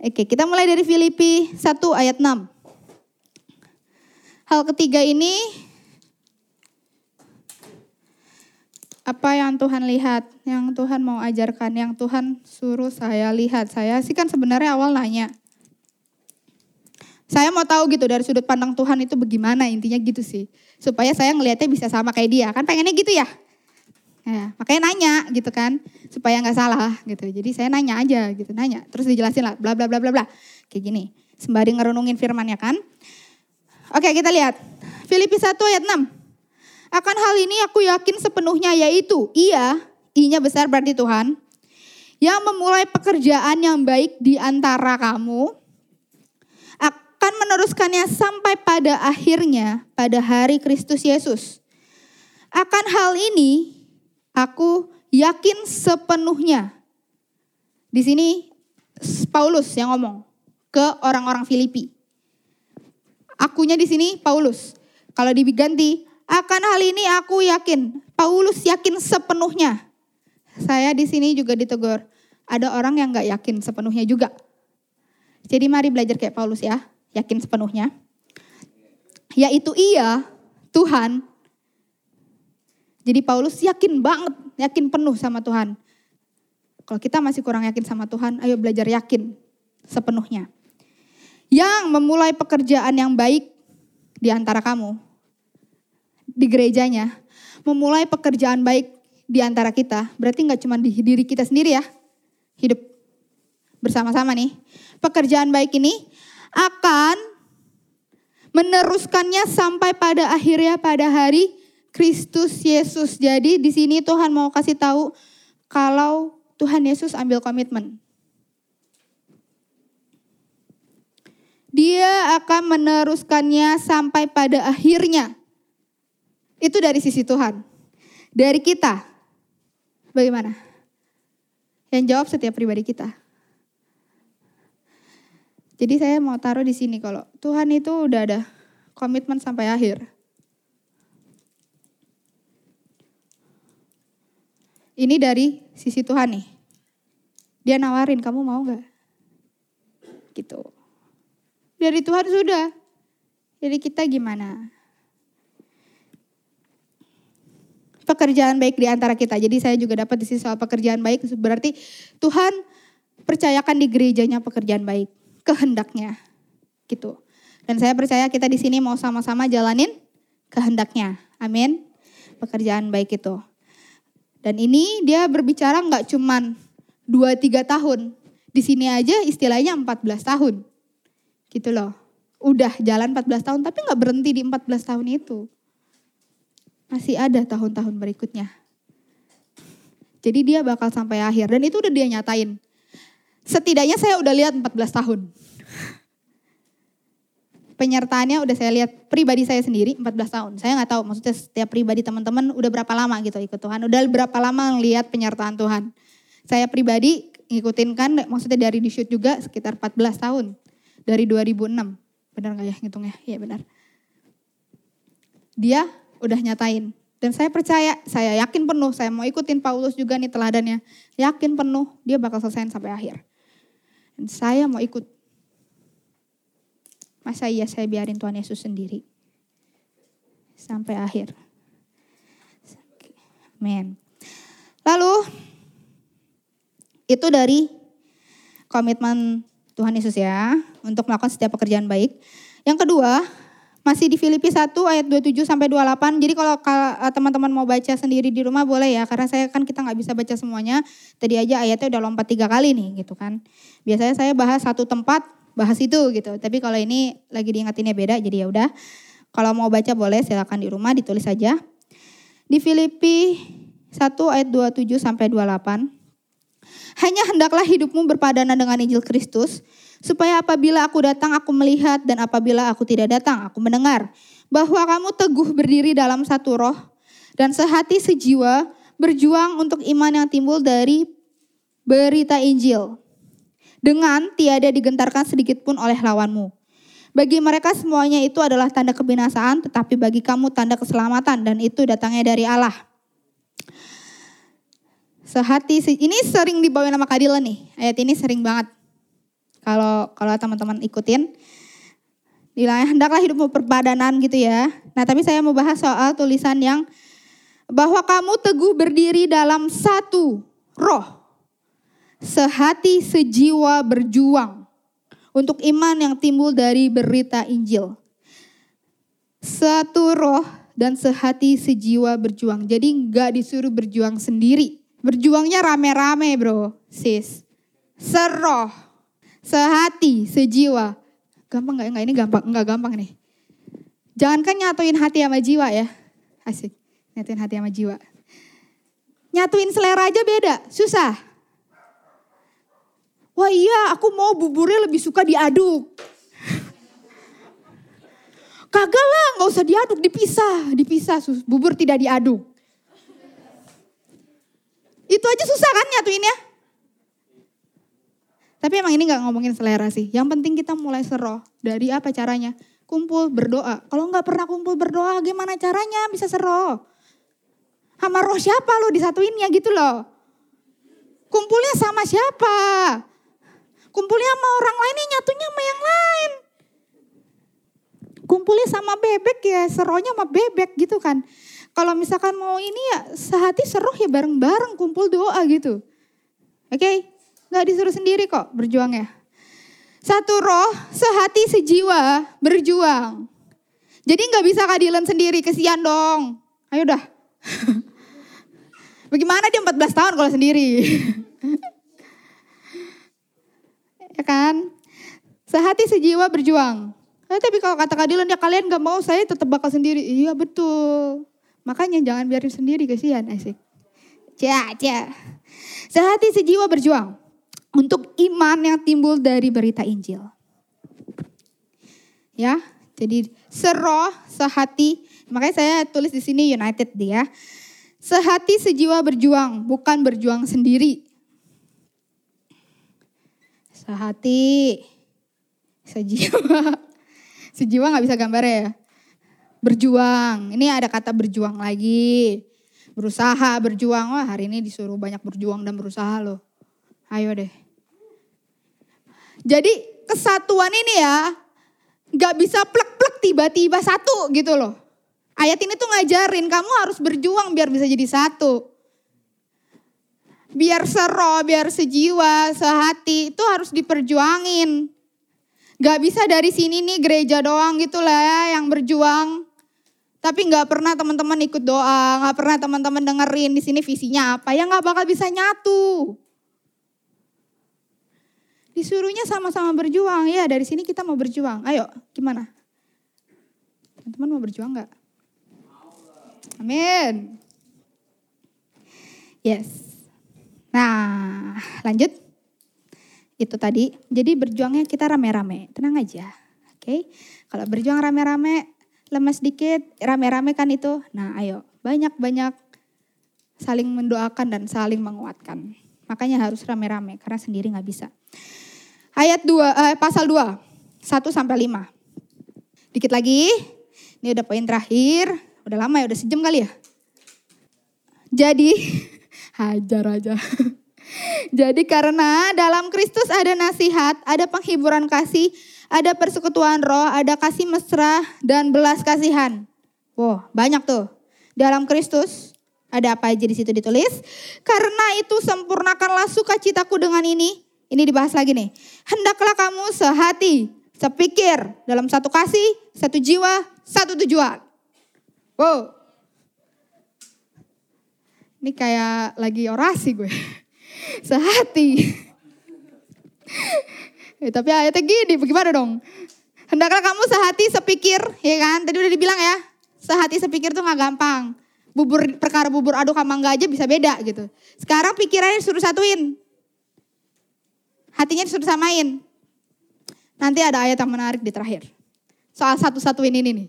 Oke, okay, kita mulai dari Filipi 1 ayat 6. Hal ketiga ini apa yang Tuhan lihat, yang Tuhan mau ajarkan, yang Tuhan suruh saya lihat. Saya sih kan sebenarnya awal nanya. Saya mau tahu gitu dari sudut pandang Tuhan itu bagaimana intinya gitu sih. Supaya saya ngelihatnya bisa sama kayak dia. Kan pengennya gitu ya. Ya, makanya nanya gitu kan supaya nggak salah gitu. Jadi saya nanya aja gitu, nanya. Terus dijelasin lah bla bla bla bla bla. Kayak gini. Sembari ngerenungin firman ya kan. Oke, kita lihat. Filipi 1 ayat 6. Akan hal ini aku yakin sepenuhnya yaitu ia, i-nya besar berarti Tuhan, yang memulai pekerjaan yang baik di antara kamu akan meneruskannya sampai pada akhirnya pada hari Kristus Yesus. Akan hal ini aku yakin sepenuhnya. Di sini Paulus yang ngomong ke orang-orang Filipi. Akunya di sini Paulus. Kalau diganti akan hal ini aku yakin, Paulus yakin sepenuhnya. Saya di sini juga ditegur, ada orang yang gak yakin sepenuhnya juga. Jadi mari belajar kayak Paulus ya, yakin sepenuhnya. Yaitu iya, Tuhan. Jadi Paulus yakin banget, yakin penuh sama Tuhan. Kalau kita masih kurang yakin sama Tuhan, ayo belajar yakin sepenuhnya. Yang memulai pekerjaan yang baik di antara kamu, di gerejanya memulai pekerjaan baik di antara kita, berarti nggak cuma di diri kita sendiri ya, hidup bersama-sama nih. Pekerjaan baik ini akan meneruskannya sampai pada akhirnya pada hari Kristus Yesus. Jadi di sini Tuhan mau kasih tahu kalau Tuhan Yesus ambil komitmen. Dia akan meneruskannya sampai pada akhirnya. Itu dari sisi Tuhan. Dari kita, bagaimana? Yang jawab setiap pribadi kita. Jadi saya mau taruh di sini kalau Tuhan itu udah ada komitmen sampai akhir. Ini dari sisi Tuhan nih. Dia nawarin, kamu mau gak? Gitu. Dari Tuhan sudah. Jadi kita gimana? Pekerjaan baik di antara kita. Jadi saya juga dapat di sisi soal pekerjaan baik. Berarti Tuhan percayakan di gerejanya pekerjaan baik. Kehendaknya. Gitu. Dan saya percaya kita di sini mau sama-sama jalanin kehendaknya. Amin. Pekerjaan baik itu. Dan ini dia berbicara nggak cuman 2-3 tahun. Di sini aja istilahnya 14 tahun. Gitu loh. Udah jalan 14 tahun tapi nggak berhenti di 14 tahun itu. Masih ada tahun-tahun berikutnya. Jadi dia bakal sampai akhir dan itu udah dia nyatain. Setidaknya saya udah lihat 14 tahun penyertaannya udah saya lihat pribadi saya sendiri 14 tahun. Saya nggak tahu maksudnya setiap pribadi teman-teman udah berapa lama gitu ikut Tuhan. Udah berapa lama ngelihat penyertaan Tuhan. Saya pribadi ngikutin kan maksudnya dari di shoot juga sekitar 14 tahun. Dari 2006. Benar nggak ya ngitungnya? Iya benar. Dia udah nyatain. Dan saya percaya, saya yakin penuh, saya mau ikutin Paulus juga nih teladannya. Yakin penuh, dia bakal selesai sampai akhir. Dan saya mau ikut Masa iya saya biarin Tuhan Yesus sendiri? Sampai akhir. Amin. Lalu, itu dari komitmen Tuhan Yesus ya, untuk melakukan setiap pekerjaan baik. Yang kedua, masih di Filipi 1 ayat 27 sampai 28. Jadi kalau eh, teman-teman mau baca sendiri di rumah boleh ya, karena saya kan kita nggak bisa baca semuanya. Tadi aja ayatnya udah lompat tiga kali nih gitu kan. Biasanya saya bahas satu tempat bahas itu gitu. Tapi kalau ini lagi diingatinnya beda jadi ya udah. Kalau mau baca boleh silakan di rumah ditulis saja. Di Filipi 1 ayat 27 sampai 28. Hanya hendaklah hidupmu berpadanan dengan Injil Kristus, supaya apabila aku datang aku melihat dan apabila aku tidak datang aku mendengar bahwa kamu teguh berdiri dalam satu roh dan sehati sejiwa berjuang untuk iman yang timbul dari berita Injil dengan tiada digentarkan sedikit pun oleh lawanmu. Bagi mereka semuanya itu adalah tanda kebinasaan, tetapi bagi kamu tanda keselamatan dan itu datangnya dari Allah. Sehati ini sering dibawa nama keadilan nih. Ayat ini sering banget. Kalau kalau teman-teman ikutin Bilangnya hendaklah hidupmu perbadanan gitu ya. Nah tapi saya mau bahas soal tulisan yang bahwa kamu teguh berdiri dalam satu roh sehati sejiwa berjuang untuk iman yang timbul dari berita Injil. Satu roh dan sehati sejiwa berjuang. Jadi nggak disuruh berjuang sendiri. Berjuangnya rame-rame bro, sis. Seroh, sehati, sejiwa. Gampang nggak? Nggak ini gampang, nggak gampang nih. Jangan kan nyatuin hati sama jiwa ya. Asik, nyatuin hati sama jiwa. Nyatuin selera aja beda, susah. Wah iya aku mau buburnya lebih suka diaduk. Kagak lah gak usah diaduk, dipisah. Dipisah, bubur tidak diaduk. Itu aja susah kan nyatuinnya. Tapi emang ini gak ngomongin selera sih. Yang penting kita mulai seroh. Dari apa caranya? Kumpul berdoa. Kalau gak pernah kumpul berdoa gimana caranya bisa seroh? Sama roh siapa lo disatuinnya gitu loh. Kumpulnya sama siapa? Kumpulnya sama orang lain, yang nyatunya sama yang lain. Kumpulnya sama bebek ya, seronya sama bebek gitu kan. Kalau misalkan mau ini ya sehati seroh ya bareng-bareng kumpul doa gitu. Oke, okay? gak disuruh sendiri kok berjuang ya. Satu roh, sehati, sejiwa, berjuang. Jadi gak bisa keadilan sendiri, kesian dong. Ayo dah. Bagaimana dia 14 tahun kalau sendiri? ya kan? Sehati sejiwa berjuang. Nah, tapi kalau kata keadilan ya kalian gak mau saya tetap bakal sendiri. Iya betul. Makanya jangan biarin sendiri kasihan asik. Cia, cia. Sehati sejiwa berjuang untuk iman yang timbul dari berita Injil. Ya, jadi seroh, sehati. Makanya saya tulis di sini United dia. Sehati sejiwa berjuang, bukan berjuang sendiri sehati. sejiwa. Sejiwa nggak bisa gambar ya. Berjuang. Ini ada kata berjuang lagi. Berusaha, berjuang. Wah hari ini disuruh banyak berjuang dan berusaha loh. Ayo deh. Jadi kesatuan ini ya nggak bisa plek-plek tiba-tiba satu gitu loh. Ayat ini tuh ngajarin kamu harus berjuang biar bisa jadi satu. Biar seroh, biar sejiwa, sehati itu harus diperjuangin. Gak bisa dari sini nih gereja doang gitu lah ya yang berjuang. Tapi gak pernah teman-teman ikut doa, gak pernah teman-teman dengerin di sini visinya apa, ya gak bakal bisa nyatu. Disuruhnya sama-sama berjuang, ya dari sini kita mau berjuang. Ayo, gimana? Teman-teman mau berjuang gak? Amin. Yes. Nah, lanjut. Itu tadi. Jadi berjuangnya kita rame-rame. Tenang aja. Oke. Okay? Kalau berjuang rame-rame, lemas dikit, rame-rame kan itu. Nah, ayo. Banyak-banyak saling mendoakan dan saling menguatkan. Makanya harus rame-rame karena sendiri nggak bisa. Ayat 2 eh, pasal 2 1 sampai 5. Dikit lagi. Ini udah poin terakhir. Udah lama ya, udah sejam kali ya. Jadi, hajar aja. Jadi karena dalam Kristus ada nasihat, ada penghiburan kasih, ada persekutuan roh, ada kasih mesra dan belas kasihan. Wow, banyak tuh. Dalam Kristus ada apa aja di situ ditulis? Karena itu sempurnakanlah sukacitaku dengan ini. Ini dibahas lagi nih. Hendaklah kamu sehati, sepikir dalam satu kasih, satu jiwa, satu tujuan. Wow. Ini kayak lagi orasi gue. Sehati. ya, tapi ayatnya gini, bagaimana dong? Hendaklah kamu sehati sepikir, ya kan? Tadi udah dibilang ya, sehati sepikir tuh gak gampang. Bubur perkara bubur aduk sama enggak aja bisa beda gitu. Sekarang pikirannya disuruh satuin. Hatinya disuruh samain. Nanti ada ayat yang menarik di terakhir. Soal satu-satuin ini nih.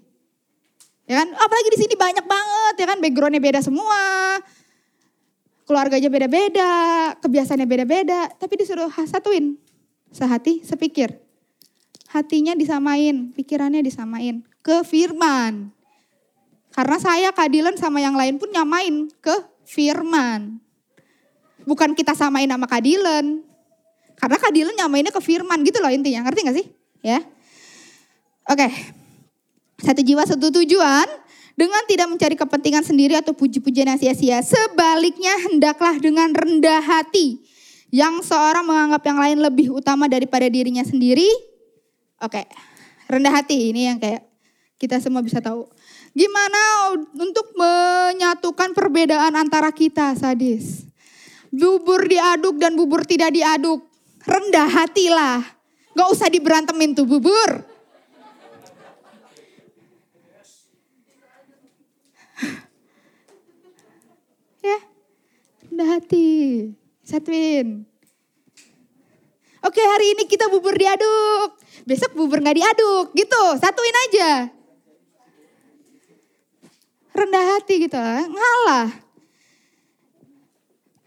Ya kan? Apalagi di sini banyak banget ya kan backgroundnya beda semua. Keluarganya beda-beda, kebiasaannya beda-beda, tapi disuruh satuin. Sehati, sepikir. Hatinya disamain, pikirannya disamain ke firman. Karena saya keadilan sama yang lain pun nyamain ke firman. Bukan kita samain sama keadilan. Karena keadilan nyamainnya ke firman gitu loh intinya. Ngerti gak sih? Ya. Oke. Satu jiwa satu tujuan dengan tidak mencari kepentingan sendiri atau puji-pujian yang sia-sia. Sebaliknya hendaklah dengan rendah hati. Yang seorang menganggap yang lain lebih utama daripada dirinya sendiri. Oke, rendah hati ini yang kayak kita semua bisa tahu. Gimana untuk menyatukan perbedaan antara kita sadis. Bubur diaduk dan bubur tidak diaduk. Rendah hatilah. Gak usah diberantemin tuh bubur. ya, rendah hati. Satuin. Oke hari ini kita bubur diaduk. Besok bubur gak diaduk gitu. Satuin aja. Rendah hati gitu. Ngalah.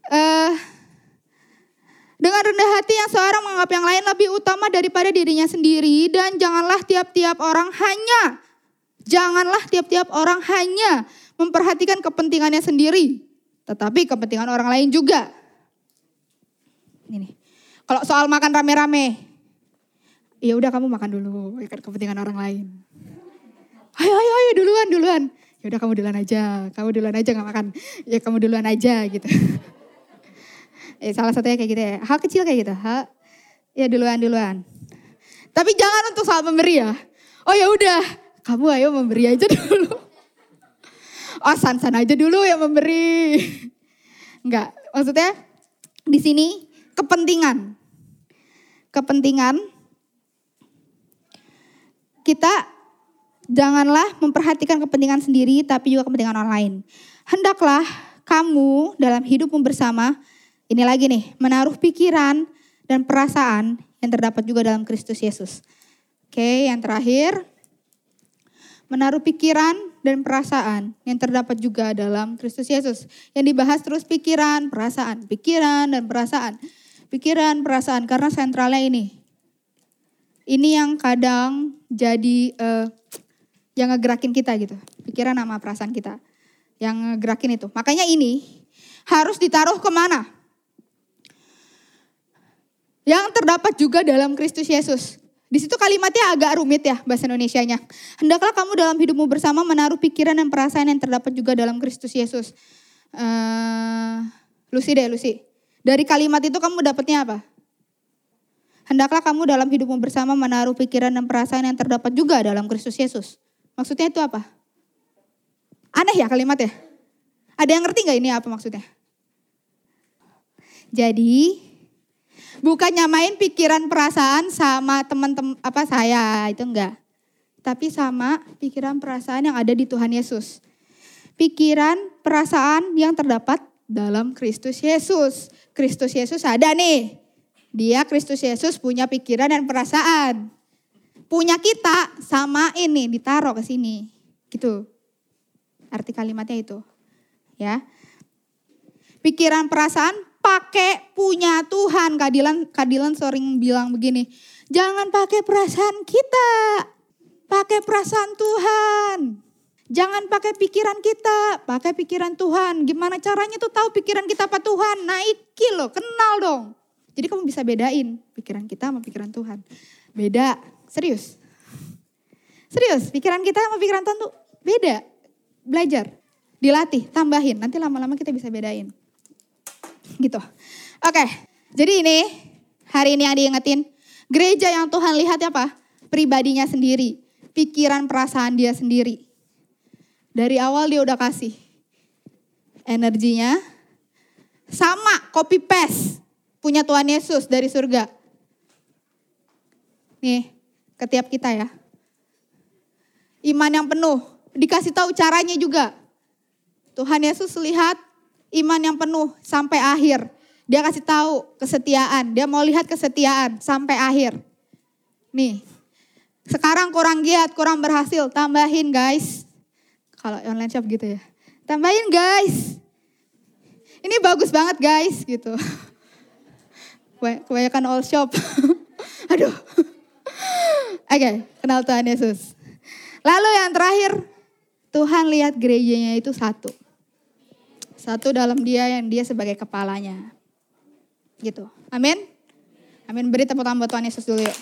Uh, dengan rendah hati yang seorang menganggap yang lain lebih utama daripada dirinya sendiri. Dan janganlah tiap-tiap orang hanya. Janganlah tiap-tiap orang hanya memperhatikan kepentingannya sendiri. Tetapi kepentingan orang lain juga. Ini Kalau soal makan rame-rame, ya udah kamu makan dulu, kepentingan orang lain. Ayo, ayo, ayo duluan, duluan. Ya udah kamu duluan aja, kamu duluan aja nggak makan. Ya kamu duluan aja gitu. eh, salah satunya kayak gitu ya. Hal kecil kayak gitu. Hal, ya duluan, duluan. Tapi jangan untuk soal memberi ya. Oh ya udah, kamu ayo memberi aja dulu. Oh san-san aja dulu yang memberi. Enggak, maksudnya di sini kepentingan kepentingan, kita janganlah memperhatikan kepentingan sendiri tapi juga kepentingan orang lain. Hendaklah kamu dalam hidupmu bersama, ini lagi nih, menaruh pikiran dan perasaan yang terdapat juga dalam Kristus Yesus. Oke, yang terakhir, menaruh pikiran dan perasaan yang terdapat juga dalam Kristus Yesus. Yang dibahas terus pikiran, perasaan, pikiran dan perasaan pikiran, perasaan karena sentralnya ini. Ini yang kadang jadi uh, yang ngegerakin kita gitu. Pikiran sama perasaan kita. Yang ngegerakin itu. Makanya ini harus ditaruh ke mana? Yang terdapat juga dalam Kristus Yesus. Di situ kalimatnya agak rumit ya bahasa Indonesianya. Hendaklah kamu dalam hidupmu bersama menaruh pikiran dan perasaan yang terdapat juga dalam Kristus Yesus. Uh, Lucy deh, Lucy. Dari kalimat itu kamu dapatnya apa? Hendaklah kamu dalam hidupmu bersama menaruh pikiran dan perasaan yang terdapat juga dalam Kristus Yesus. Maksudnya itu apa? Aneh ya kalimatnya? Ada yang ngerti gak ini apa maksudnya? Jadi bukan nyamain pikiran perasaan sama teman-teman apa saya itu enggak. Tapi sama pikiran perasaan yang ada di Tuhan Yesus. Pikiran perasaan yang terdapat dalam Kristus Yesus. Kristus Yesus ada nih. Dia Kristus Yesus punya pikiran dan perasaan. Punya kita sama ini ditaruh ke sini. Gitu. Arti kalimatnya itu. Ya. Pikiran perasaan pakai punya Tuhan. Kadilan Kadilan sering bilang begini, jangan pakai perasaan kita, pakai perasaan Tuhan. Jangan pakai pikiran kita, pakai pikiran Tuhan. Gimana caranya tuh tahu pikiran kita apa Tuhan? Naiki loh, kenal dong. Jadi kamu bisa bedain pikiran kita sama pikiran Tuhan. Beda, serius. Serius, pikiran kita sama pikiran Tuhan tuh beda. Belajar, dilatih, tambahin. Nanti lama-lama kita bisa bedain gitu. Oke, jadi ini hari ini yang diingetin, gereja yang Tuhan lihat apa? Pribadinya sendiri, pikiran perasaan dia sendiri. Dari awal dia udah kasih energinya sama copy paste punya Tuhan Yesus dari surga. Nih, ketiap kita ya. Iman yang penuh, dikasih tahu caranya juga. Tuhan Yesus lihat iman yang penuh sampai akhir. Dia kasih tahu kesetiaan, dia mau lihat kesetiaan sampai akhir. Nih, sekarang kurang giat, kurang berhasil, tambahin guys. Kalau online shop gitu ya. Tambahin guys. Ini bagus banget guys gitu. Kebanyakan all shop. Aduh. Oke, okay, kenal Tuhan Yesus. Lalu yang terakhir, Tuhan lihat gerejanya itu satu. Satu dalam dia yang dia sebagai kepalanya. Gitu. Amin. Amin. Beri tepuk tangan buat Tuhan Yesus dulu yuk.